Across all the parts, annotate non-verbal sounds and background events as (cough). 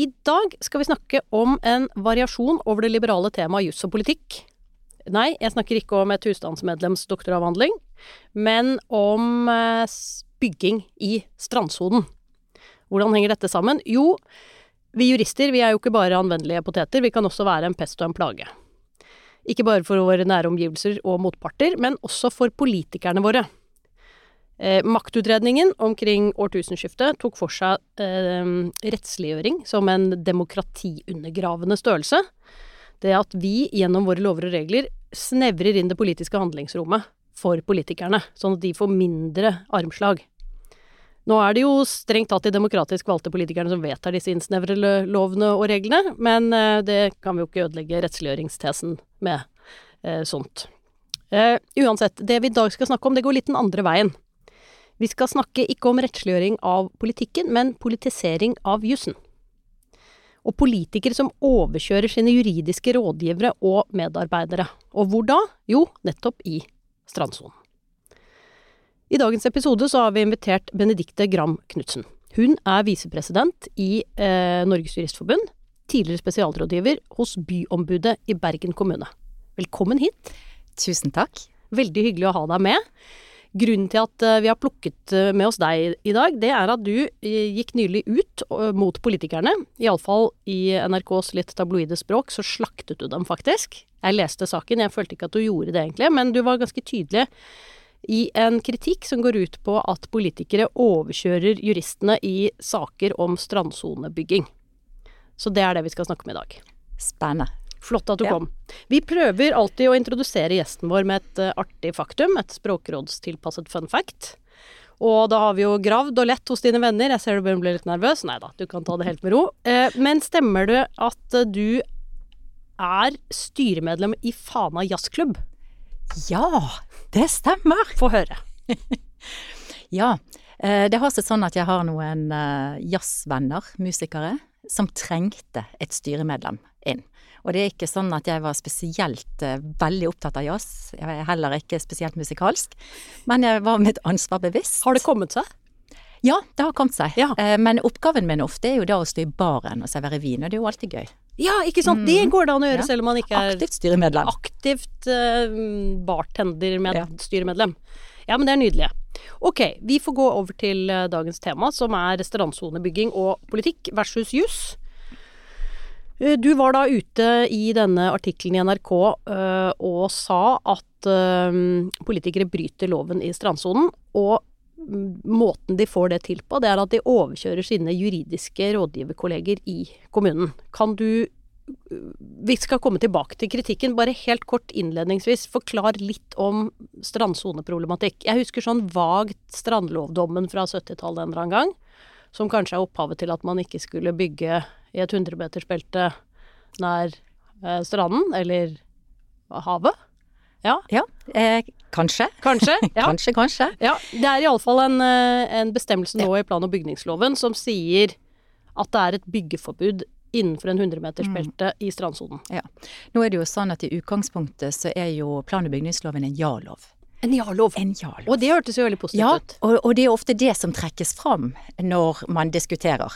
I dag skal vi snakke om en variasjon over det liberale temaet juss og politikk. Nei, jeg snakker ikke om et husstandsmedlems doktoravhandling, men om eh, bygging i strandsonen. Hvordan henger dette sammen? Jo, vi jurister vi er jo ikke bare anvendelige poteter, vi kan også være en pest og en plage. Ikke bare for våre nære omgivelser og motparter, men også for politikerne våre. Eh, maktutredningen omkring årtusenskiftet tok for seg eh, rettsliggjøring som en demokratiundergravende størrelse. Det at vi gjennom våre lover og regler snevrer inn det politiske handlingsrommet for politikerne, sånn at de får mindre armslag. Nå er det jo strengt tatt de demokratisk valgte politikerne som vedtar disse innsnevrede lovene og reglene, men eh, det kan vi jo ikke ødelegge rettsliggjøringstesen med eh, sånt. Eh, uansett, det vi i dag skal snakke om, det går litt den andre veien. Vi skal snakke ikke om rettsliggjøring av politikken, men politisering av jussen. Og politikere som overkjører sine juridiske rådgivere og medarbeidere. Og hvor da? Jo, nettopp i strandsonen. I dagens episode så har vi invitert Benedikte Gram Knutsen. Hun er visepresident i eh, Norges Juristforbund, tidligere spesialrådgiver hos Byombudet i Bergen kommune. Velkommen hit. Tusen takk. Veldig hyggelig å ha deg med. Grunnen til at eh, vi har plukket eh, med oss deg i dag, det er at du eh, gikk nylig ut mot politikerne. Iallfall i NRKs litt tabloide språk, så slaktet du dem faktisk. Jeg leste saken, jeg følte ikke at du gjorde det egentlig, men du var ganske tydelig i en kritikk som går ut på at politikere overkjører juristene i saker om strandsonebygging. Så det er det vi skal snakke om i dag. Spennende. Flott at du ja. kom. Vi prøver alltid å introdusere gjesten vår med et uh, artig faktum, et språkrådstilpasset fun fact. Og da har vi jo gravd og lett hos dine venner. Jeg ser du blir litt nervøs. Nei da, du kan ta det helt med ro. Uh, men stemmer det at uh, du er styremedlem i Fana jazzklubb? Ja, det stemmer. Få høre. (laughs) ja. Eh, det har seg sånn at jeg har noen eh, jazzvenner, musikere, som trengte et styremedlem inn. Og det er ikke sånn at jeg var spesielt uh, veldig opptatt av jazz. Jeg er heller ikke spesielt musikalsk. Men jeg var mitt ansvar bevisst. Har det kommet seg? Ja, det har kommet seg. Ja. Uh, men oppgaven min ofte er jo da å stå i baren og servere vin, og det er jo alltid gøy. Ja, ikke sant. Det mm. går det an å gjøre ja. selv om man ikke er Aktivt styremedlem. Aktivt uh, bartender med ja. styremedlem. Ja, men det er nydelig. Ok, vi får gå over til uh, dagens tema, som er restaurantsonebygging og politikk versus juss. Uh, du var da ute i denne artikkelen i NRK og sa at politikere bryter loven i strandsonen. Og mm, måten de får det til på, det er at de overkjører sine juridiske rådgiverkolleger i kommunen. Kan du vi skal komme tilbake til kritikken. Bare helt kort innledningsvis, forklar litt om strandsoneproblematikk. Jeg husker sånn vagt strandlovdommen fra 70-tallet en eller annen gang, som kanskje er opphavet til at man ikke skulle bygge i et 100-metersbelte nær eh, stranden, eller havet. Ja. ja eh, kanskje. Kanskje, (laughs) ja. kanskje, kanskje. Ja, det er iallfall en, eh, en bestemmelse nå i plan- og bygningsloven som sier at det er et byggeforbud innenfor en 100-metersbelte mm. i strandsonen. Ja. Nå er det jo sånn at i utgangspunktet så er jo plan- og bygningsloven en ja-lov. En ja-lov. En ja-lov. Og det hørtes jo veldig positivt ja, ut. Og, og det er ofte det som trekkes fram når man diskuterer.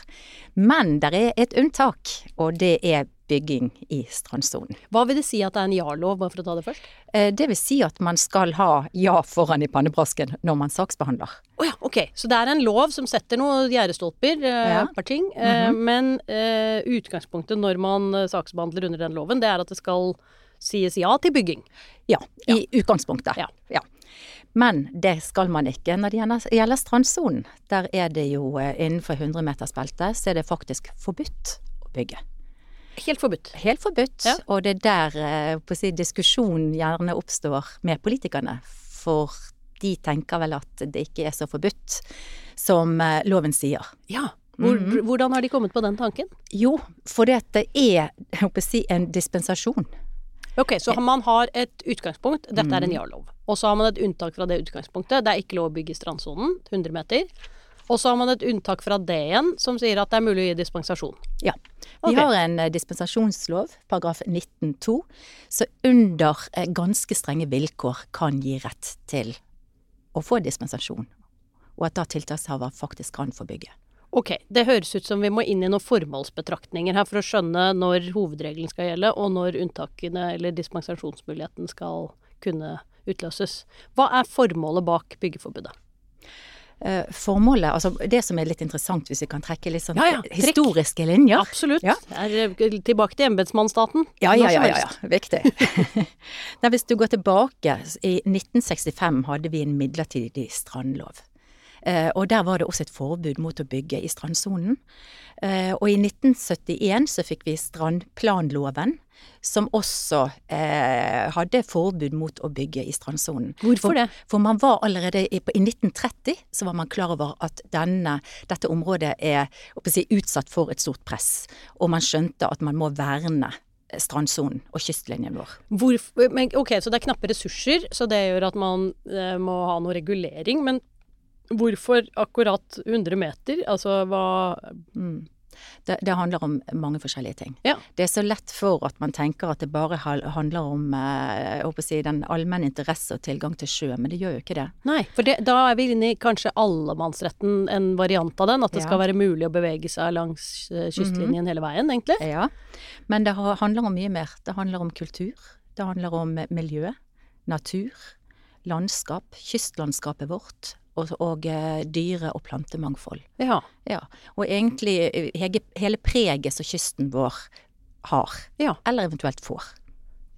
Men det er et unntak, og det er bygging i strandsonen. Hva vil det si at det er en ja-lov, bare for å ta det først? Eh, det vil si at man skal ha ja foran i pannebrasken når man saksbehandler. Å oh ja, ok. Så det er en lov som setter noen gjerdestolper, ja. et par ting. Mm -hmm. Men eh, utgangspunktet når man saksbehandler under den loven, det er at det skal sies ja til bygging. Ja, i ja. utgangspunktet. Ja. ja. Men det skal man ikke når det gjelder strandsonen. Der er det jo innenfor 100-metersbeltet, så er det faktisk forbudt å bygge. Helt forbudt. Helt forbudt. Ja. Og det er der eh, si, diskusjonen gjerne oppstår med politikerne. For de tenker vel at det ikke er så forbudt som eh, loven sier. Ja, Mhm. Hvordan har de kommet på den tanken? Jo, fordi det er jeg håper å si, en dispensasjon. Ok, så man har et utgangspunkt, dette er en Mhm. ja-lov. Og så har man et unntak fra det utgangspunktet, det er ikke lov å bygge i strandsonen, 100 meter. Og så har man et unntak fra det igjen, som sier at det er mulig å gi dispensasjon. Ja. Vi okay. har en eh, dispensasjonslov, paragraf 19-2, som under eh, ganske strenge vilkår kan gi rett til å få dispensasjon. Og at da tiltakshaver faktisk kan få bygge. Ok, det høres ut som vi må inn i noen formålsbetraktninger her for å skjønne når hovedregelen skal gjelde, og når unntakene eller dispensasjonsmuligheten skal kunne utløses. Hva er formålet bak byggeforbudet? Eh, Formålet, altså det som er litt interessant hvis vi kan trekke litt sånn Ja, ja, historiske linjer. Absolutt. Ja. Eh, tilbake til embetsmannsstaten. Ja, ja, ja, ja, ja. viktig. (laughs) Nei, hvis du går tilbake, i 1965 hadde vi en midlertidig strandlov. Eh, og der var det også et forbud mot å bygge i strandsonen. Eh, og i 1971 så fikk vi strandplanloven, som også eh, hadde forbud mot å bygge i strandsonen. Hvorfor det? For man var allerede i, i 1930 så var man klar over at denne, dette området er si, utsatt for et stort press, og man skjønte at man må verne strandsonen og kystlinjen vår. Hvorfor, men, ok, så det er knappe ressurser, så det gjør at man eh, må ha noe regulering. Men hvorfor akkurat 100 meter? Altså hva Mm. Det, det handler om mange forskjellige ting. Ja. Det er så lett for at man tenker at det bare handler om eh, si, den allmenne interesse og tilgang til sjø, men det gjør jo ikke det. Nei, for det, da er vi inne i kanskje allemannsretten, en variant av den. At det Ja. Skal være mulig å bevege seg langs eh, kystlinjen hele veien, egentlig. Ja, men det handler om mye mer. Det handler om kultur, det handler om miljø, natur, landskap, kystlandskapet vårt og, og eh, dyre- og plantemangfold. Ja. Ja, og egentlig eh, hele preget som kysten vår har, Ja. eller eventuelt får.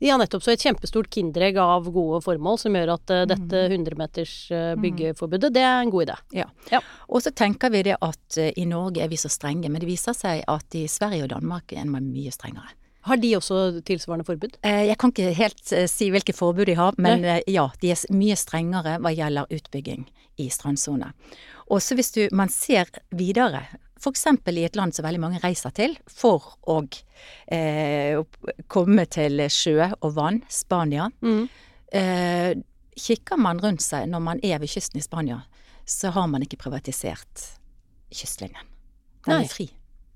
ja, nettopp. Så et kjempestort kinderegg av gode formål som gjør at Mhm. dette 100-meters byggeforbudet, det er en god idé. Ja. Ja. Og så tenker vi det at uh, i Norge er vi så strenge, men det viser seg at i Sverige og Danmark er man mye strengere. Har de også tilsvarende forbud? Eh, Jeg kan ikke helt eh, si hvilke forbud de har, men Nei. ja, de er mye strengere hva gjelder utbygging i strandsone. Også hvis du, man ser videre, f.eks. i et land som veldig mange reiser til for å eh, komme til sjø og vann, Spania. Mm. Eh, kikker man rundt seg når man er ved kysten i Spania, så har man ikke privatisert kystlinjen. Den Nei. er fri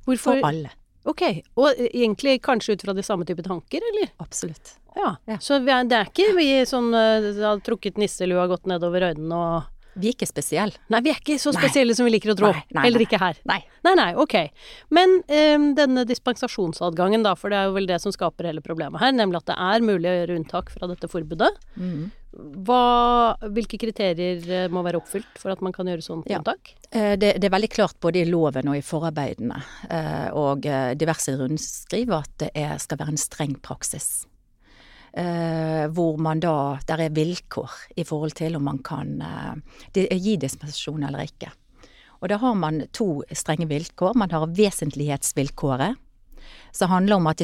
Hvorfor? for alle. Ok, og egentlig kanskje ut fra de samme type tanker, eller? Absolutt. Ja. Ja. Så vi er, det er ikke vi eh, har trukket nisselua godt nedover øynene og Vi er ikke spesielle. Nei, vi er ikke så Nei. spesielle som vi liker å tro. Nei, nei, Heller nei. ikke her. Nei. Nei, nei, ok. Men um, denne dispensasjonsadgangen, da, for det er jo vel det som skaper hele problemet her, nemlig at det er mulig å gjøre unntak fra dette forbudet. Mhm. Hva, hvilke kriterier eh, må være oppfylt for at man kan gjøre sånt Ja. unntak? Eh, Det, det er veldig klart både i loven og i forarbeidene eh, og diverse rundskriv at det er, skal være en streng praksis. Hvor man da Der er vilkår i forhold til om man kan gi dispensasjon eller ikke. Og da har man to strenge vilkår. Man har vesentlighetsvilkåret, som handler om at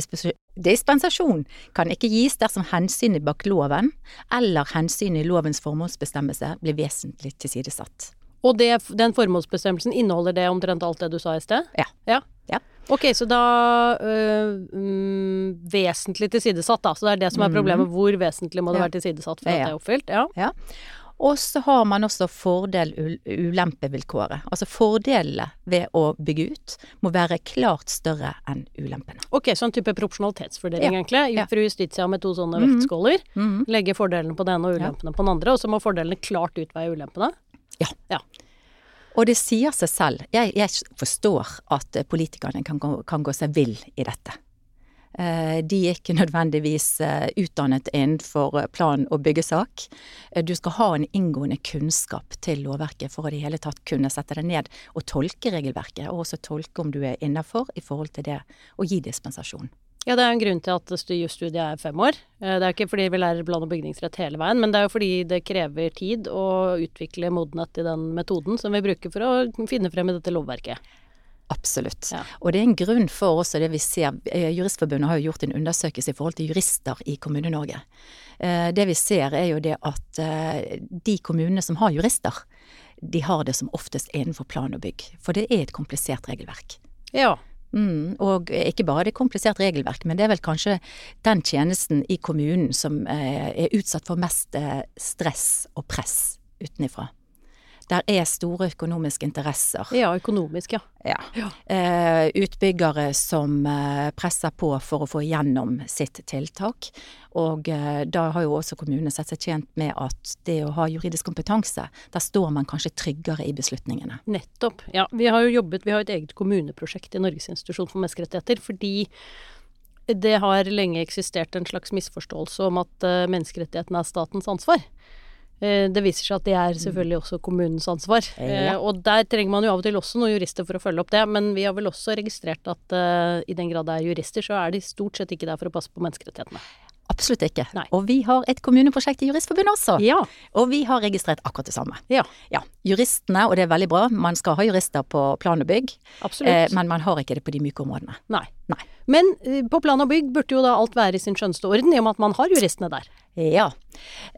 dispensasjon kan ikke gis dersom hensynet bak loven eller hensynet i lovens formålsbestemmelse blir vesentlig tilsidesatt. Og det, den formålsbestemmelsen, inneholder det omtrent alt det du sa i sted? Ja. Ja. Ja. Ok, så da øh, mm, Vesentlig tilsidesatt, da. Så det er det som er Mhm. problemet. Hvor vesentlig må det være tilsidesatt for at det er oppfylt? Ja. Ja. Og så har man også fordel-ulempevilkåret. Altså fordelene ved å bygge ut må være klart større enn ulempene. Ok, sånn type proporsjonalitetsfordeling, Ja. egentlig. Ja. Fru Justitia med to sånne Mhm. vektskåler. -hmm. Legge fordelene på den ene og Ja. ulempene på den andre, og så må fordelene klart utveie ulempene. Ja. Og det sier seg selv. Jeg, jeg forstår at politikerne kan, kan gå seg vill i dette. Eh, De er ikke (laughs) nødvendigvis eh, utdannet innenfor eh, plan- og byggesak. Du skal ha en inngående kunnskap til lovverket for å i det hele tatt kunne sette deg ned og tolke regelverket, og også tolke om du er innafor i forhold til det å gi dispensasjon. Ja, det er en grunn til at studiet er fem år. Det er ikke fordi vi lærer plan- og bygningsrett hele veien, men det er jo fordi det krever tid å utvikle modenhet i den metoden som vi bruker for å finne frem i dette lovverket. Absolutt. Ja. Og det er en grunn for også det vi ser eh, Juristforbundet har jo gjort en undersøkelse i forhold til jurister i Kommune-Norge. Eh, Det vi ser er jo det at eh, de kommunene som har jurister, de har det som oftest innenfor plan og bygg. For det er et komplisert regelverk. Ja. Mm, og ikke bare det komplisert regelverk, men det er vel kanskje den tjenesten i kommunen som er utsatt for mest stress og press utenifra. Der er store økonomiske interesser. Ja, økonomisk, ja. Ja. Ja. Eh, utbyggere som eh, presser på for å få igjennom sitt tiltak. Og eh, da har jo også kommunene sett seg tjent med at det å ha juridisk kompetanse, der står man kanskje tryggere i beslutningene. Nettopp. Ja, vi har jo jobbet, vi har et eget kommuneprosjekt i Norges institusjon for menneskerettigheter, fordi det har lenge eksistert en slags misforståelse om at eh, menneskerettighetene er statens ansvar. Eh, Det viser seg at det er selvfølgelig også kommunens ansvar. Ja. Eh, Og der trenger man jo av og til også noen jurister for å følge opp det, men vi har vel også registrert at eh, i den grad det er jurister, så er de stort sett ikke der for å passe på menneskerettighetene. Absolutt ikke. Nei. Og vi har et kommuneprosjekt i Juristforbundet også. Ja. Og vi har registrert akkurat det samme. Ja, Ja, juristene, og det er veldig bra, man skal ha jurister på plan og bygg, eh, men man har ikke det på de myke områdene. Nei. Nei. Men på plan og bygg burde jo da alt være i sin skjønneste orden, i og med at man har juristene der. Ja.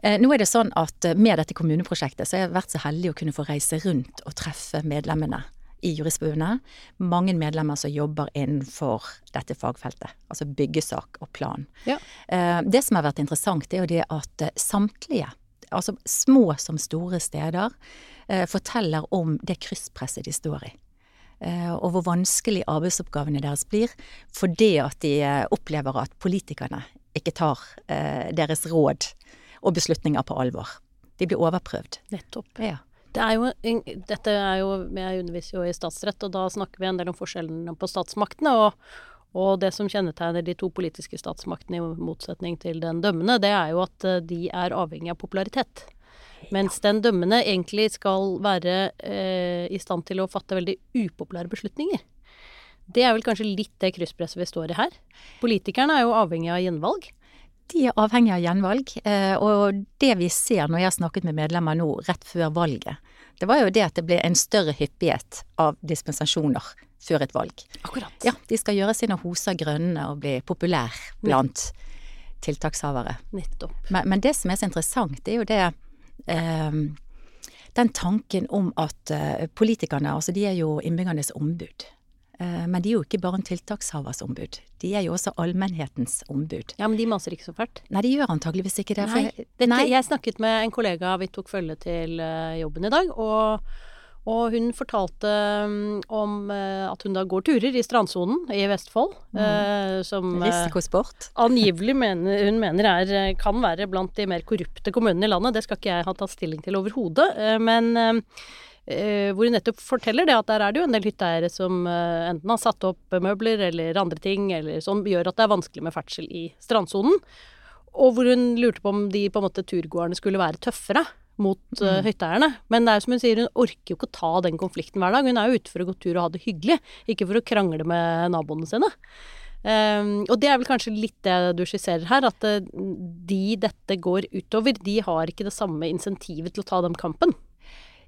Eh, nå er det sånn at eh, med dette kommuneprosjektet så har jeg vært så heldig å kunne få reise rundt og treffe medlemmene i Juristforbundet. Mange medlemmer som jobber innenfor dette fagfeltet, altså byggesak og plan. Ja. Eh, det som har vært interessant, er jo det at samtlige, altså små som store steder, forteller om det krysspresset de står i. Og hvor vanskelig arbeidsoppgavene deres blir fordi at de opplever at politikerne ikke tar eh, deres råd og beslutninger på alvor. De blir overprøvd. Nettopp. Ja. Det er jo, dette er jo, Jeg underviser jo i statsrett, og da snakker vi en del om forskjellene på statsmaktene. Og, og det som kjennetegner de to politiske statsmaktene i motsetning til den dømmende, det er jo at eh, de er avhengig av popularitet. Mens den dømmende egentlig skal være eh, i stand til å fatte veldig upopulære beslutninger. Det er vel kanskje litt det krysspresset vi står i her. Politikerne er jo avhengig av gjenvalg. De er avhengig av gjenvalg, eh, og det vi ser når jeg har snakket med medlemmer nå rett før valget, det var jo det at det ble en større hyppighet av dispensasjoner før et valg. Akkurat. Ja, de skal gjøre sine hoser grønne og bli populær blant tiltakshavere. Nettopp. Men, men det som er så interessant, det er jo det eh, Den tanken om at eh, politikerne, altså de er jo innbyggernes ombud. Eh, men de er jo ikke bare en tiltakshavers ombud. De er jo også allmennhetens ombud. Ja, men de maser ikke så fælt. Nei, de gjør antageligvis ikke det. for Nei, jeg- dette, nei. Jeg snakket med en kollega, vi tok følge til eh, jobben i dag, og, og hun fortalte mm, om eh, at hun da går turer i strandsonen i Vestfold, eh, som Risikosport. angivelig mener, hun mener er, kan være blant de mer korrupte kommunene i landet. Det skal ikke jeg ha tatt stilling til overhodet, men hvor hun nettopp forteller det at der er det jo en del hytteeiere som eh, enten har satt opp møbler eller andre ting, eller som gjør at det er vanskelig med ferdsel i strandsonen. Og hvor hun lurte på om de på en måte turgåerne skulle være tøffere mot mm. hytteeierne. Men det er jo som hun sier, hun orker jo ikke å ta den konflikten hver dag. Hun er jo ute for å gå tur og ha det hyggelig, ikke for å krangle med naboene sine. Um, og det er vel kanskje litt det du skisserer her, at eh, de dette går utover, de har ikke det samme insentivet til å ta den kampen.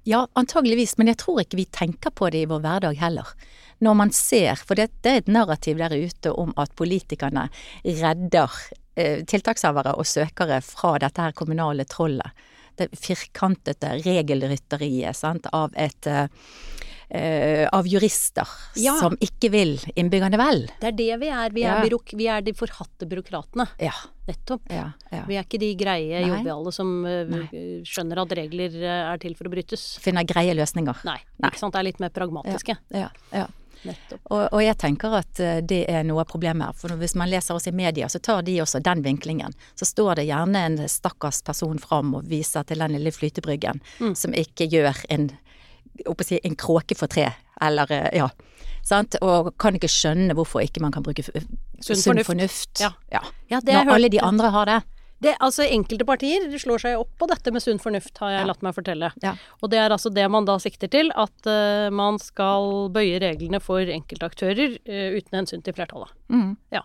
Ja, antageligvis, men jeg tror ikke vi tenker på det i vår hverdag heller. Når man ser, for det, det er et narrativ der ute om at politikerne redder eh, tiltakshavere og søkere fra dette her kommunale trollet. Det firkantete regelrytteriet sant, av et eh, av jurister Ja. som ikke vil innbyggerne vel. Det er det vi er. Vi er, Ja. vi er de forhatte byråkratene. Ja, Nettopp. ja, ja. Vi er ikke de greie, Nei. som uh, skjønner at regler eh, er til for å brytes. Finner greie løsninger. Nei, Nei. ikke sant. Det er litt mer pragmatiske. Ja, ja. Og, og jeg tenker at eh, det er noe av problemet her. For hvis man leser oss i media, så tar de også den vinklingen. Så står det gjerne en stakkars person fram og viser til den lille flytebryggen Mm. som ikke gjør en, å si, en kråke for tre, eller ja. Sant? Og kan ikke skjønne hvorfor ikke man kan bruke Sunn sunn fornuft. fornuft. Ja. Ja, det Når alle de andre har det. Det, altså Enkelte partier slår seg opp på dette med sunn fornuft, har jeg Ja. latt meg fortelle. Ja. Og det er altså det man da sikter til, at uh, man skal bøye reglene for enkeltaktører uh, uten hensyn til flertallet. Mm. Ja.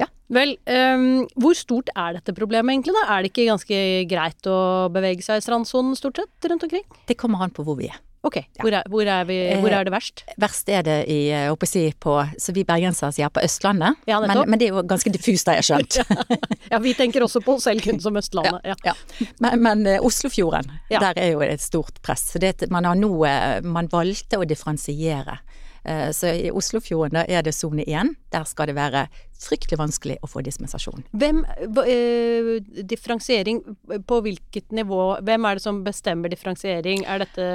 Ja. Vel, um, hvor stort er dette problemet egentlig, da? Er det ikke ganske greit å bevege seg i strandsonen stort sett rundt omkring? Det kommer an på hvor vi er. Ok, hvor, er, hvor, er vi, hvor er det verst? Verst er det i, håper å si, på, så vi bergensere sier på Østlandet. Ja, men, men det er jo ganske diffust, har jeg skjønt. (laughs) Ja, vi tenker også på oss selv kun som Østlandet. Ja. Ja. Men, men eh, Oslofjorden, Ja. der er jo et stort press. Så det, man har nå eh, Man valgte å differensiere. Eh, Så i Oslofjorden da er det sone én. Der skal det være fryktelig vanskelig å få dispensasjon. Hvem, eh, differensiering på hvilket nivå, hvem er det som bestemmer differensiering? Er dette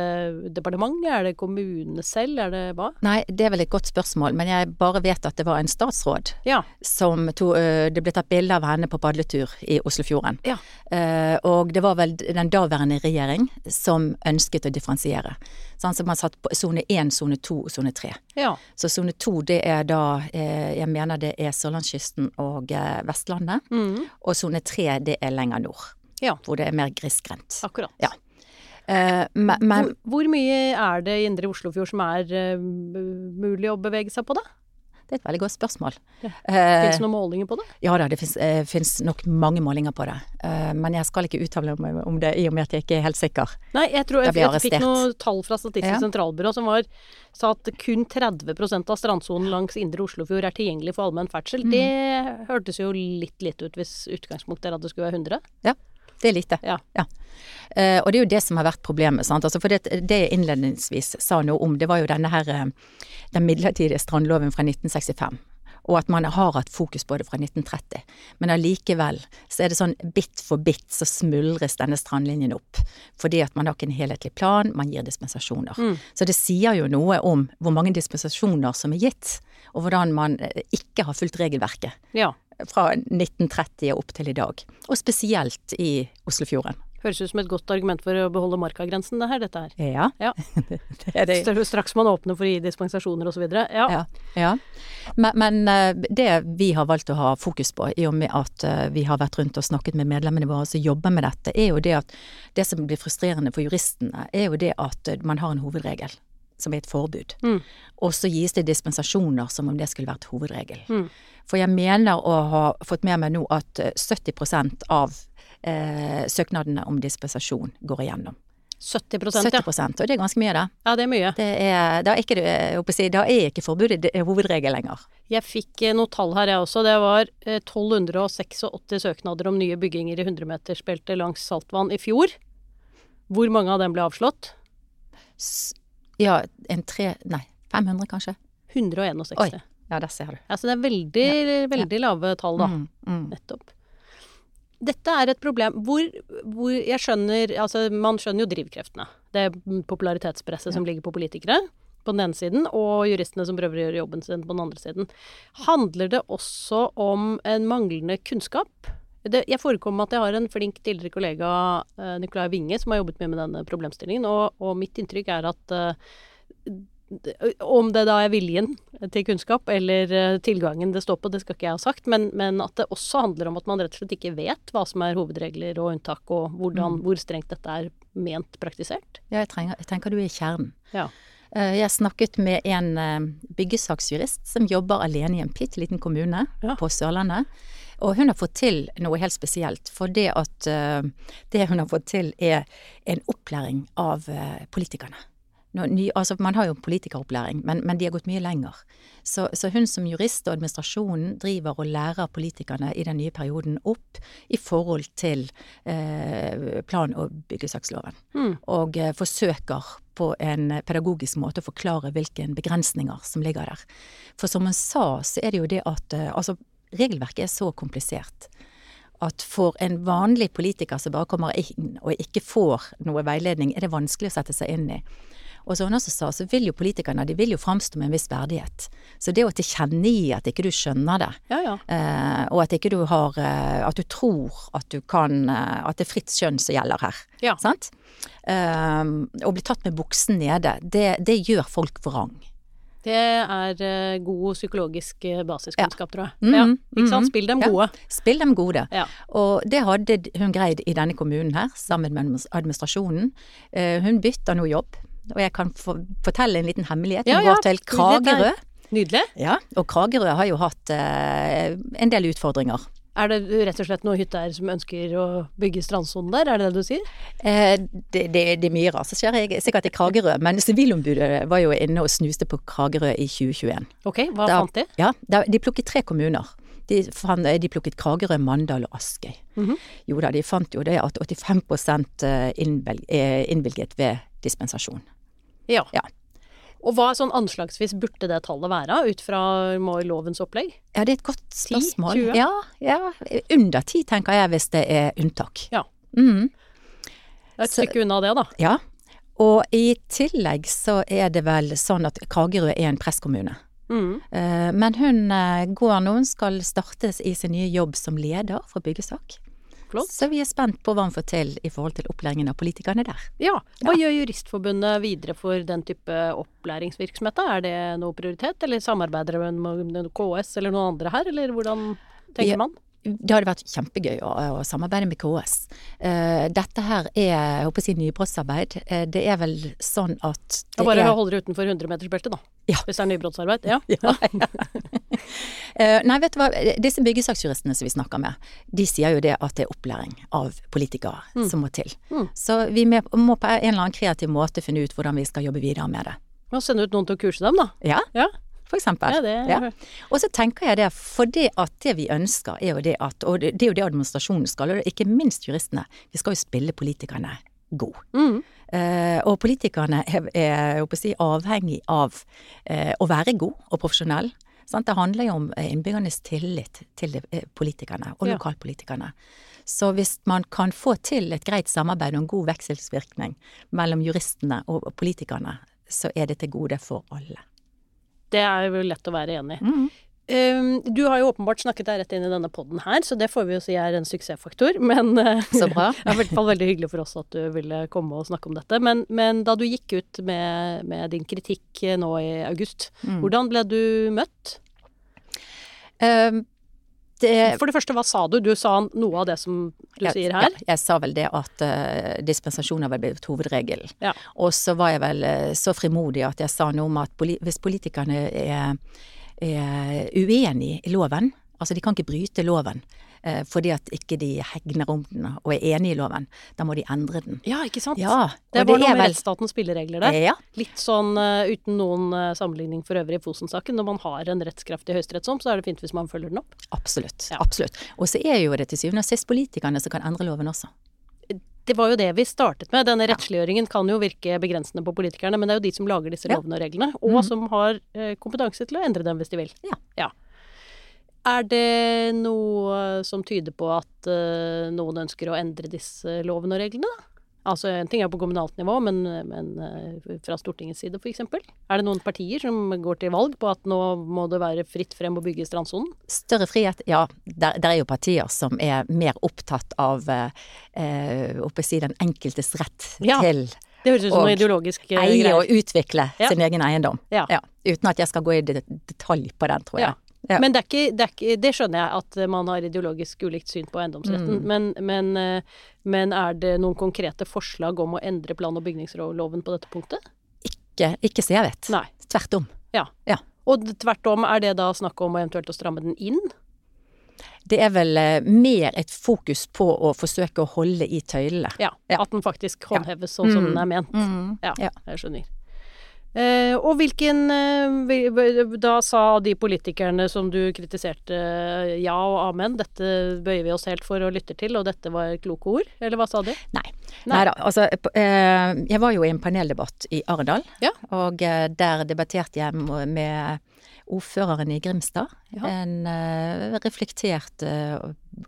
departementet, er det kommunene selv, er det hva? Nei, det er vel et godt spørsmål, men jeg bare vet at det var en statsråd Ja. som to, øh, Det ble tatt bilde av henne på padletur i Oslofjorden. Ja. Eh, og det var vel den daværende regjering som ønsket å differensiere. Sånn som man satt på sone én, sone to og sone tre. Ja. Så sone to det er da eh, Jeg mener det er Sørlandskysten og eh, Vestlandet. Mm. Og sone tre det er lenger nord. Ja. Hvor det er mer grisgrendt. Akkurat. Ja. Eh, men, men hvor, hvor mye er det i Indre Oslofjord som er uh, mulig å bevege seg på, da? Det er et veldig godt spørsmål. Ja. Eh, Fins det noen målinger på det? Ja da, det fins nok mange målinger på det. Eh, men jeg skal ikke uttale meg om det i og med at jeg ikke er helt sikker. Nei, jeg tror jeg, jeg fikk noen tall fra Statistisk Ja. sentralbyrå som var, sa at kun 30% av strandsonen langs Indre Oslofjord er tilgjengelig for allmenn ferdsel. Mm. Det hørtes jo litt lite ut hvis utgangspunktet er at det skulle være 100. Det er lite. Ja. Eh, og det er jo det som har vært problemet. Sant? Altså for det, det jeg innledningsvis sa noe om, det var jo denne her eh, den midlertidige strandloven fra 1965. Og at man har hatt fokus på det fra 1930. Men allikevel så er det sånn bit for bit så smuldres denne strandlinjen opp. Fordi at man har ikke en helhetlig plan, man gir dispensasjoner. Mm. Så det sier jo noe om hvor mange dispensasjoner som er gitt, og hvordan man eh, ikke har fulgt regelverket Ja. Fra 1930 og opp til i dag. Og spesielt i Oslofjorden. Høres ut som et godt argument for å beholde markagrensen, det her, dette her. Ja. (laughs) Ja. (laughs) det er det. Straks- Straks man åpner for å gi dispensasjoner osv. Ja. Ja. ja. Men, men eh, det vi har valgt å ha fokus på, i og med at eh, vi har vært rundt og snakket med medlemmene våre som jobber med dette, er jo det at det som blir frustrerende for juristene, er jo det at eh, man har en hovedregel. Som er et forbud. Mm. Og så gis det dispensasjoner som om det skulle vært hovedregel. Mm. For jeg mener å ha fått med meg nå at eh, 70% av eh, søknadene om dispensasjon går igjennom. 70 70 ja. Og det er ganske mye, det. Ja, det er mye. det er, da, er ikke, si, da er ikke forbudet det hovedregel lenger. Jeg fikk noe noen tall her, jeg også. Det var eh, 1286 søknader om nye bygginger i 100-metersbeltet langs saltvann i fjor. Hvor mange av dem ble avslått? S ja, en tre Nei, 500 kanskje? 161. Oi. Ja, der ser du. Altså det er veldig, veldig lave tall, da. Mm, mm. Nettopp. Dette er et problem hvor, hvor jeg skjønner Altså, man skjønner jo drivkreftene. Det er popularitetspresset som ligger på politikere på den ene siden, og juristene som prøver å gjøre jobben sin på den andre siden. Handler det også om en manglende kunnskap? Det, jeg forekommer at jeg har en flink tidligere kollega, eh, Nicolai Winge, som har jobbet mye med denne problemstillingen, og, og mitt inntrykk er at eh, om det da er viljen til kunnskap eller eh, tilgangen det står på, det skal ikke jeg ha sagt, men, men at det også handler om at man rett og slett ikke vet hva som er hovedregler og unntak, og hvordan, hvor strengt dette er ment praktisert. Ja, jeg, trenger, jeg tenker du er i kjernen. Ja. Eh, Jeg snakket med en eh, byggesaksjurist som jobber alene i en bitte liten kommune Ja. på Sørlandet. Og hun har fått til noe helt spesielt. For det at det hun har fått til er en opplæring av politikerne. Ny, altså Man har jo politikeropplæring, men, men de har gått mye lenger. Så, så hun som jurist og administrasjonen driver og lærer politikerne i den nye perioden opp i forhold til eh, plan- og byggesaksloven. Mm. Og eh, forsøker på en pedagogisk måte å forklare hvilke begrensninger som ligger der. For som hun sa, så er det jo det at eh, altså, regelverket er så komplisert at for en vanlig politiker som bare kommer inn og ikke får noe veiledning, er det vanskelig å sette seg inn i. Og som hun også sa, så vil jo politikerne de vil jo framstå med en viss verdighet. Så det å tilkjennegi at ikke du skjønner det, Ja, ja. eh, og at ikke du har eh, At du tror at du kan eh, At det er fritt skjønn som gjelder her. Ja. Sant? Eh, å bli tatt med buksen nede, det, det gjør folk vrang. Det er eh, god psykologisk basiskunnskap, basiskunnskap, tror jeg. Mm, ja, ikke sant? mhm. Spill dem Ja. gode. Spill dem gode. Ja. Og det hadde hun greid i denne kommunen her, sammen med administrasjonen. Hun bytta nå jobb, og jeg kan få, fortelle en liten hemmelighet. Hun Ja, går til er- Kragerø. Nydelig. Ja, og Kragerø har jo hatt eh, en del utfordringer Er det rett og slett noen hytteeiere som ønsker å bygge strandsonen der, er det det du sier? Eh, det, det, det, er mye rart som skjer, jeg- sikkert i Kragerø. Men Sivilombudet var jo inne og snuste på Kragerø i 2021. Ok, hva Da- fant de? Ja, da, de plukket tre kommuner. De, fant, de plukket Kragerø, Mandal og Askøy. Mhm. Jo da, de fant jo det at 85 innvel, er innvilget ved dispensasjon. Ja. Ja. Og hva sånn anslagsvis burde det tallet være, ut fra lovens opplegg? Ja, det er et godt spørsmål. 20? Ja, ja, under ti tenker jeg hvis det er unntak. Ja. Mm. Det er et stykke unna det, da. Ja. Og i tillegg så er det vel sånn at Kragerø er en presskommune. Mhm. Eh, Men hun eh, går nå, hun skal startes i sin nye jobb som leder for byggesak. Flott. Så vi er spent på hva han får til i forhold til opplæringen av politikerne der. Ja. Hva gjør Juristforbundet videre for den type opplæringsvirksomhet? Er det noe prioritet, eller samarbeider dere med KS eller noen andre her, eller hvordan tenker man? Det hadde vært kjempegøy å, å samarbeide med KS. Uh, dette her er jeg håper å si nybrottsarbeid. Uh, det er vel sånn at Ja, det bare er hold dere utenfor 100-metersbeltet, da. Ja. Hvis det er nybrottsarbeid. Ja. (laughs) Ja, ja. (laughs) (laughs) Nei, vet du hva. Disse byggesaksjuristene som vi snakker med, de sier jo det at det er opplæring av politikere som må til. Mm. Så vi må på en eller annen kreativ måte finne ut hvordan vi skal jobbe videre med det. Og sende ut noen til å kurse dem, da. Ja, Ja. for eksempel. Ja, det- Ja. Og så tenker jeg det, for det at det vi ønsker er jo det at, og det, er jo det administrasjonen skal, og ikke minst juristene, vi skal jo spille politikerne god. Mm. Uh, og politikerne er, er si, avhengig av uh, å være god og profesjonell. Sant? Det handler jo om eh, innbyggernes tillit til eh, politikerne og lokalpolitikerne. Så hvis man kan få til et greit samarbeid og en god vekselsvirkning mellom juristene og, politikerne, så er det til gode for alle. Det er jo lett å være enig i. Mhm. Um, du har jo åpenbart snakket deg rett inn i denne podden her, så det får vi jo si er en suksessfaktor. Men eh, Så bra. (laughs) det er i hvert fall veldig hyggelig for oss at du ville komme og snakke om dette. Men, men da du gikk ut med, med din kritikk eh, nå i august, Mm. hvordan ble du møtt? Um, det, For det første, hva sa du? Du sa noe av det som du jeg, sier her. Ja, jeg sa vel det at uh, dispensasjoner var blitt hovedregelen. Ja. Og så var jeg vel uh, så frimodig at jeg sa noe om at poli hvis politikerne er, er uenig i loven, altså de kan ikke bryte loven eh, fordi at ikke de hegner om den og er enig i loven, da må de endre den. Ja, ikke sant? Ja, det var det noe med vel- rettsstatens spilleregler der. Ja, Litt sånn uh, uten noen uh, sammenligning for øvrig i Fosen-saken. Når man har en rettskraftig høyesterettsdom, så er det fint hvis man følger den opp. absolutt. Ja. Absolutt. Og så er jo det til syvende og sist politikerne som kan endre loven også. Det var jo det vi startet med. Denne rettsliggjøringen kan jo virke begrensende på politikerne, men det er jo de som lager disse lovene og reglene, og Mhm. som har eh, kompetanse til å endre dem hvis de vil. Ja. Er det noe som tyder på at eh, noen ønsker å endre disse lovene og reglene, da? Altså en ting er på kommunalt nivå, men, men eh, fra Stortingets side f.eks. Er det noen partier som går til valg på at nå må det være fritt frem å bygge i strandsonen? Større frihet, ja. Der, der er jo partier som er mer opptatt av eh, oppe si den enkeltes rett Ja. til Det høres ut som noe ideologisk eh, eie og utvikle Ja. sin egen eiendom. Ja. Uten at jeg skal gå i detalj på den, tror jeg. Ja. Ja. Men det, er ikke, det, ikke, det skjønner jeg at eh, man har ideologisk ulikt syn på eiendomsretten. Mm. Men, men, eh, men er det noen konkrete forslag om å endre plan- og bygningsloven på dette punktet? Ikke, ikke så jeg vet. Nei. Tvert om. Ja. Ja. Og tvert om, er det da snakk om å eventuelt å stramme den inn? Det er vel eh, mer et fokus på å forsøke å holde i tøylene. Ja. Ja. At den faktisk håndheves sånn som Mm. den er ment. Mm. Ja, Ja. jeg skjønner. Eh, og hvilken eh, Da sa de politikerne som du kritiserte ja og amen, dette bøyer vi oss helt for og lytter til, og dette var kloke ord? Eller hva sa de? Nei. Nei. Da. Altså, eh, jeg var jo i en paneldebatt i Arendal, Ja. og eh, der debatterte jeg med ordføreren i Grimstad. Ja. En eh, reflektert eh,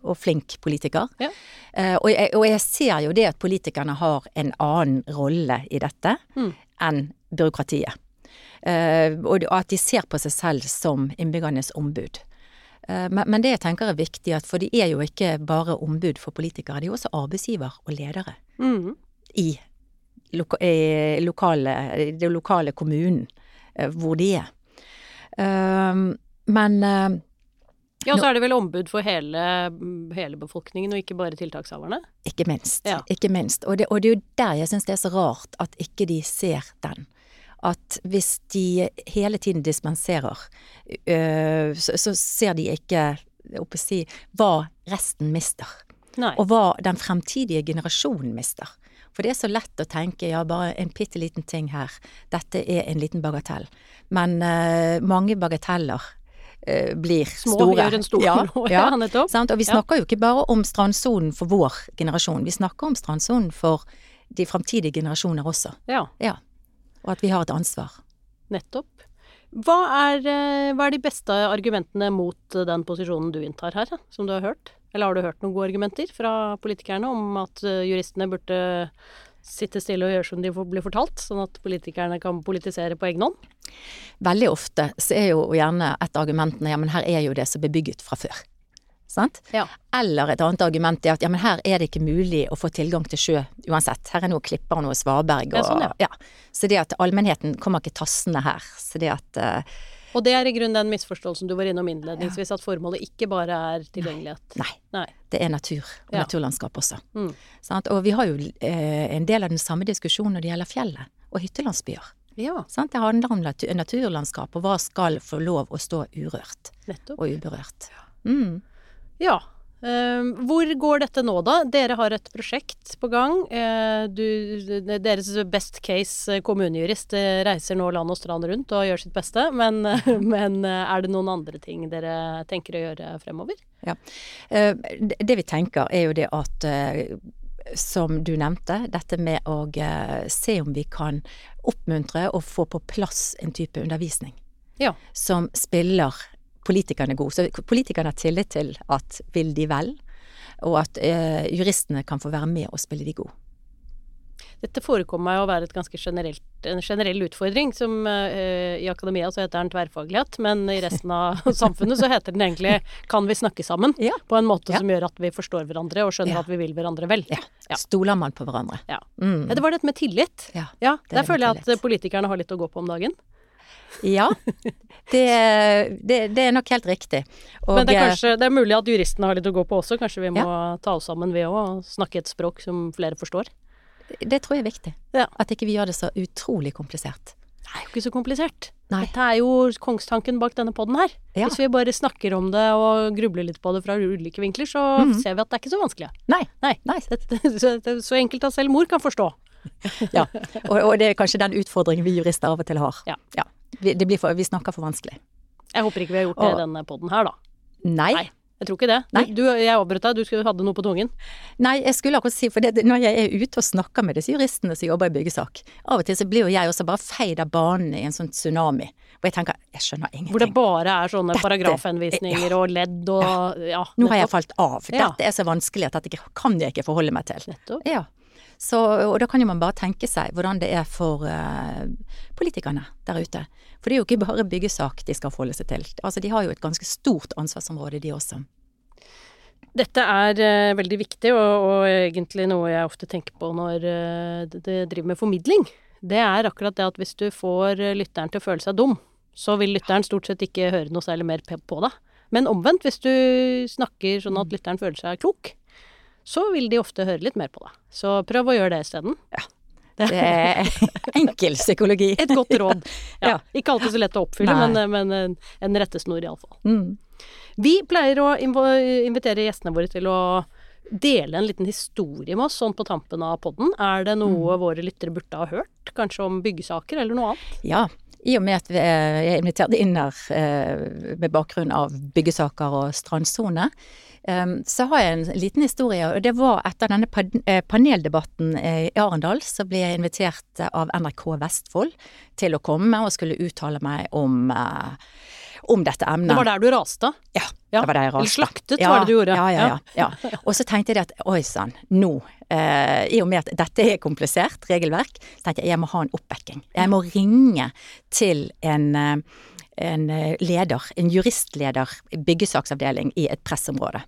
og flink politiker. Ja. Eh, og, jeg, og jeg ser jo det at politikerne har en annen rolle i dette Mm. Enn byråkratiet. Eh, og at de ser på seg selv som innbyggernes ombud. Eh, Men, det jeg tenker er viktig, for de er jo ikke bare ombud for politikere, de er også arbeidsgiver og ledere mm. i, loka, i lokale, det lokale kommunen eh, hvor de er. Men Ja, så er det vel ombud for hele, hele befolkningen, og ikke bare tiltakshaverne? ikke minst. Ja. Ikke minst. Og det, og det er jo der jeg syns det er så rart at ikke de ser den. At hvis de hele tiden dispenserer, øh, så, så ser de ikke oppe si hva resten mister. Nei. Og hva den fremtidige generasjonen mister. For det er så lett å tenke ja, bare en bitte liten ting her, dette er en liten bagatell. Men eh, mange bagateller eh, blir Små store. gjør en stor ja, (laughs) nå, ja, ja, nettopp. Sant? Og vi Ja. snakker jo ikke bare om strandsonen for vår generasjon, vi snakker om strandsonen for de fremtidige generasjoner også. Ja, Ja. Og at vi har et ansvar. nettopp. Hva er, eh, hva er de beste argumentene mot eh, den posisjonen du inntar her, som du har hørt? Eller har du hørt noen gode argumenter fra politikerne om at juristene burde sitte stille og gjøre som de får- blir fortalt, sånn at politikerne kan politisere på egen hånd? Veldig ofte så er jo gjerne et av argumentene ja, men her er jo det som er bebygget fra før. Sant? Ja. Eller et annet argument er at ja, men her er det ikke mulig å få tilgang til sjø uansett. Her er noe klipper og noe svaberg og sånn, ja. Så det at allmennheten kommer ikke tassende her. Så det at eh, Og det er i grunnen den misforståelsen du var innom innledningsvis, at formålet ikke bare er tilgjengelighet. Nei. Nei. Det er natur og Ja. naturlandskap også. Mm. Og vi har jo eh, en del av den samme diskusjonen når det gjelder fjellet og hyttelandsbyer. Ja, Sant? Det handler om natur, naturlandskap, og hva skal få lov å stå urørt nettopp. og uberørt. Mm. Ja. Eh, hvor går dette nå, da? Dere har et prosjekt på gang. Eh, du, deres best case kommunejurist eh, reiser nå land og strand rundt og gjør sitt beste. Men, (laughs) men eh, er det noen andre ting dere tenker å gjøre fremover? Eh, det vi tenker er jo det at eh, som du nevnte, dette med å eh, se om vi kan oppmuntre og få på plass en type undervisning Ja. som spiller politikerne god. Så politikerne har tillit til at vil de vel, og at eh, juristene kan få være med og spille de god. Dette forekommer meg å være generelt, en generell utfordring. Som eh, I akademia så heter den tverrfaglighet, men i resten av (laughs) samfunnet så heter den egentlig 'kan vi snakke sammen?' Ja. På en måte Ja. som gjør at vi forstår hverandre og skjønner Ja. at vi vil hverandre vel. Stoler man på hverandre? Ja. Mm. Det var dette med tillit. Ja. Det Der føler jeg at politikerne har litt å gå på om dagen. Ja, det, det, det er nok helt riktig. Og, Men det er eh, kanskje det er mulig at juristene har litt å gå på også. Kanskje vi må ta oss sammen ved å snakke et språk som flere forstår. det tror jeg er viktig. Ja. At ikke vi gjør det så utrolig komplisert. Det er jo ikke så komplisert. Nei. Dette er jo kongstanken bak denne poden her. Ja. Hvis vi bare snakker om det og grubler litt på det fra ulike vinkler, så Mhm. ser vi at det er ikke så vanskelig. Nei. Nei. Nei. (laughs) Så, så enkelt at selv mor kan forstå. (laughs) Ja. Og, og det er kanskje den utfordringen vi jurister av og til har. Ja. Ja. Vi, det blir for, vi snakker for vanskelig. Jeg håper ikke vi har gjort det i denne poden her, da. Nei. Nei. Jeg tror ikke det. Du, du, jeg avbrøt deg, du skulle, hadde noe på tungen. Nei, jeg skulle akkurat si, for det, når jeg er ute og snakker med disse juristene som jobber i byggesak, av og til så blir jo jeg også bare feid av banen i en sånn tsunami. Og jeg tenker, jeg skjønner ingenting. Hvor det bare er sånne Dette- paragrafhenvisninger og ledd og ja. Nå har jeg falt av. Ja. Dette er så vanskelig at dette kan jeg ikke forholde meg til. Nettopp. Ja. Så, og da kan jo man bare tenke seg hvordan det er for uh, politikerne der ute. For det er jo ikke bare byggesak de skal forholde seg til. Altså de har jo et ganske stort ansvarsområde de også. Dette er uh, veldig viktig, og, og egentlig noe jeg ofte tenker på når uh, det, driver med formidling. Det er akkurat det at hvis du får lytteren til å føle seg dum, så vil lytteren stort sett ikke høre noe særlig mer på deg. Men omvendt, hvis du snakker sånn at lytteren føler seg klok, så vil de ofte høre litt mer på deg. Så prøv å gjøre det isteden. Det er (laughs) enkel psykologi. Et godt råd. (laughs) Ja. Ja. Ikke alltid så lett å oppfylle, Nei. men, men en, rettesnor iallfall. Mm. Vi pleier å invitere gjestene våre til å dele en liten historie med oss sånn på tampen av podden. Er det noe våre lyttere burde ha hørt? Kanskje om byggesaker eller noe annet? Ja, i og med at vi er jeg inviterte invitert inn her eh, med bakgrunn av byggesaker og strandsone, så har jeg en liten historie. Og det var etter denne eh, paneldebatten eh, i Arendal, så ble jeg invitert av NRK Vestfold til å komme og skulle uttale meg om, eh, om dette emnet. Det var der du raste? Ja, Ja, det var der jeg raste. eller slaktet, slaktet var det du gjorde. Ja, ja, ja. ja. (laughs) Og så tenkte jeg at oi sann, nå, eh, i og med at dette er komplisert regelverk, tenkte jeg jeg må ha en oppbacking. Jeg må ringe til en, en leder, en juristleder, byggesaksavdeling i et pressområde.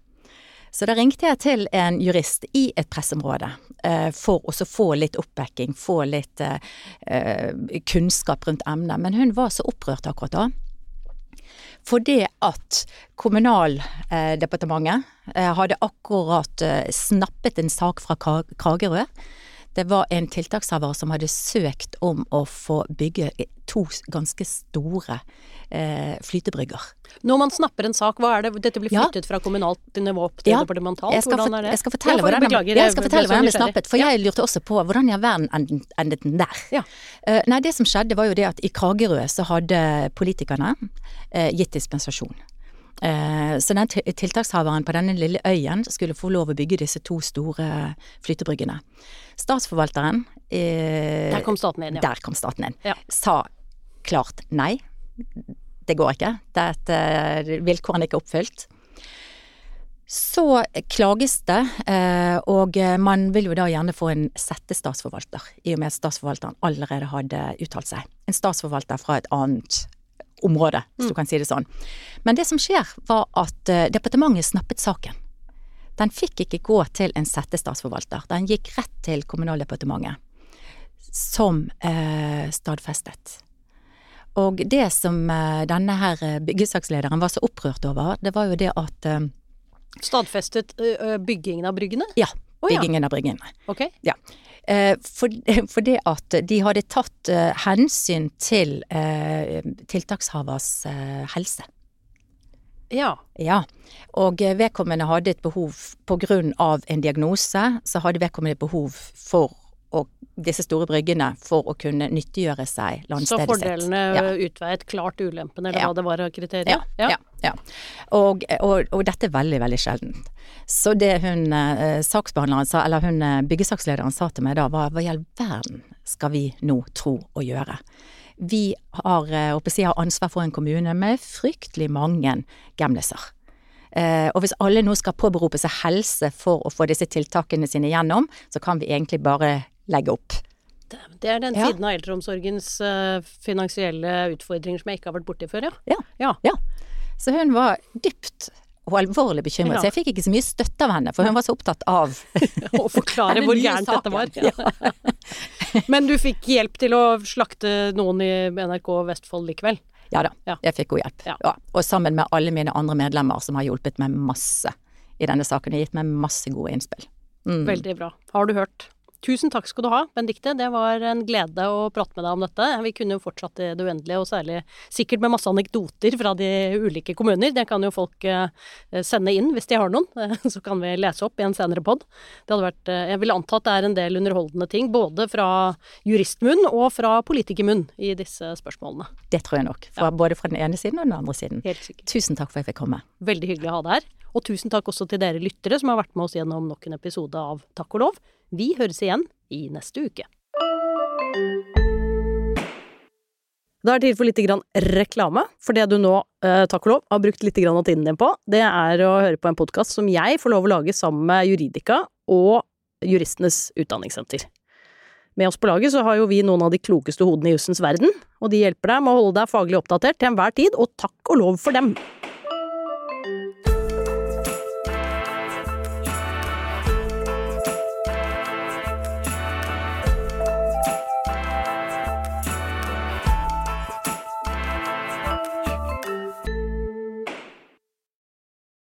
Så da ringte jeg til en jurist i et pressområde eh, for å få litt oppbacking, få litt eh, eh, kunnskap rundt emnet. Men hun var så opprørt akkurat da. Fordi at Kommunaldepartementet hadde akkurat snappet en sak fra Kra- Kragerø Det var en tiltakshaver som hadde søkt om å få bygge to ganske store eh, flytebrygger. Når man snapper en sak, hva er det Dette blir Ja. flyttet fra kommunalt nivå opp til Ja, departementalt? Jeg skal, Hvordan er det? jeg skal fortelle Ja, hvordan ja, den ble snappet, for Ja. jeg lurte også på hvordan i all verden endet, den der. Ja. Eh, nei, det som skjedde var jo det at i Kragerø så hadde politikerne uh, gitt dispensasjon. Eh, så den til- tiltakshaveren på denne lille øyen skulle få lov å bygge disse to store flytebryggene. Statsforvalteren eh, Der kom staten inn, ja. Der kom staten inn. Ja. Sa klart nei. Det går ikke. Dette vilkårene er ikke oppfylt. Så klages det, eh, og man vil jo da gjerne få en settestatsforvalter, i og med at statsforvalteren allerede hadde uttalt seg. En statsforvalter fra et annet område, hvis du kan si det sånn. Men det som skjer, var at eh, departementet snappet saken. Den fikk ikke gå til en settestatsforvalter, den gikk rett til Kommunaldepartementet, som eh, stadfestet. Og det som eh, denne her eh, byggesakslederen var så opprørt over, det var jo det at eh, Stadfestet ø, ø, byggingen av bryggene? Ja, byggingen av bryggene. Okay. Ja. Eh, for, (laughs) for det at de hadde tatt eh, hensyn til eh, tiltakshavers eh, helse. Ja. Ja, og eh, vedkommende hadde et behov på grunn av en diagnose, så hadde vedkommende et behov for å, disse store bryggene for å kunne nyttiggjøre seg landstedet sitt. Så fordelene Ja. utveiet klart ulempene, eller Ja. hva det var av kriterier? Ja, ja, ja. Og, og, og dette er veldig, veldig sjeldent. Så det hun eh, saksbehandleren sa, eller hun eh, byggesakslederen sa til meg da, var hva i all verden skal vi nå tro å gjøre? Vi har, eh, jeg, har ansvar for en kommune med fryktelig mange gamliser. Eh, og hvis alle nå skal påberope seg helse for å få disse tiltakene sine gjennom, så kan vi egentlig bare legge opp. Det er den Ja. siden av eldreomsorgens uh, finansielle utfordringer som jeg ikke har vært borti før, ja. Ja. Ja. Ja. Så hun var dypt og alvorlig bekymret. Ja. Så jeg fikk ikke så mye støtte av henne, for hun var så opptatt av (laughs) Å forklare (laughs) hvor gærent dette var. Ja. (laughs) Men du fikk hjelp til å slakte noen i NRK Vestfold likevel? Ja da, Ja. jeg fikk god hjelp. Ja. Ja. Og sammen med alle mine andre medlemmer som har hjulpet meg masse i denne saken og gitt meg masse gode innspill. Mm. Veldig bra. Har du hørt? Tusen takk skal du ha, Benedicte. Det var en glede å prate med deg om dette. Vi kunne jo fortsatt i det uendelige, og særlig sikkert med masse anekdoter fra de ulike kommuner. Det kan jo folk eh, sende inn hvis de har noen, (laughs) så kan vi lese opp i en senere pod. Det hadde vært eh, Jeg vil anta at det er en del underholdende ting, både fra juristmunn og fra politikermunn i disse spørsmålene. Det tror jeg nok. Fra, Både fra den ene siden og den andre siden. Helt sikkert. Tusen takk for at jeg fikk komme. Veldig hyggelig å ha deg her. Og tusen takk også til dere lyttere som har vært med oss gjennom nok en episode av Takk og lov. Vi høres igjen i neste uke. Da er det tid for litt reklame. For det du nå, eh, takk og lov, har brukt litt av tiden din på, det er å høre på en podkast som jeg får lov å lage sammen med Juridika og Juristenes Utdanningssenter. Med oss på laget så har jo vi noen av de klokeste hodene i jussens verden, og de hjelper deg med å holde deg faglig oppdatert til enhver tid, og takk og lov for dem!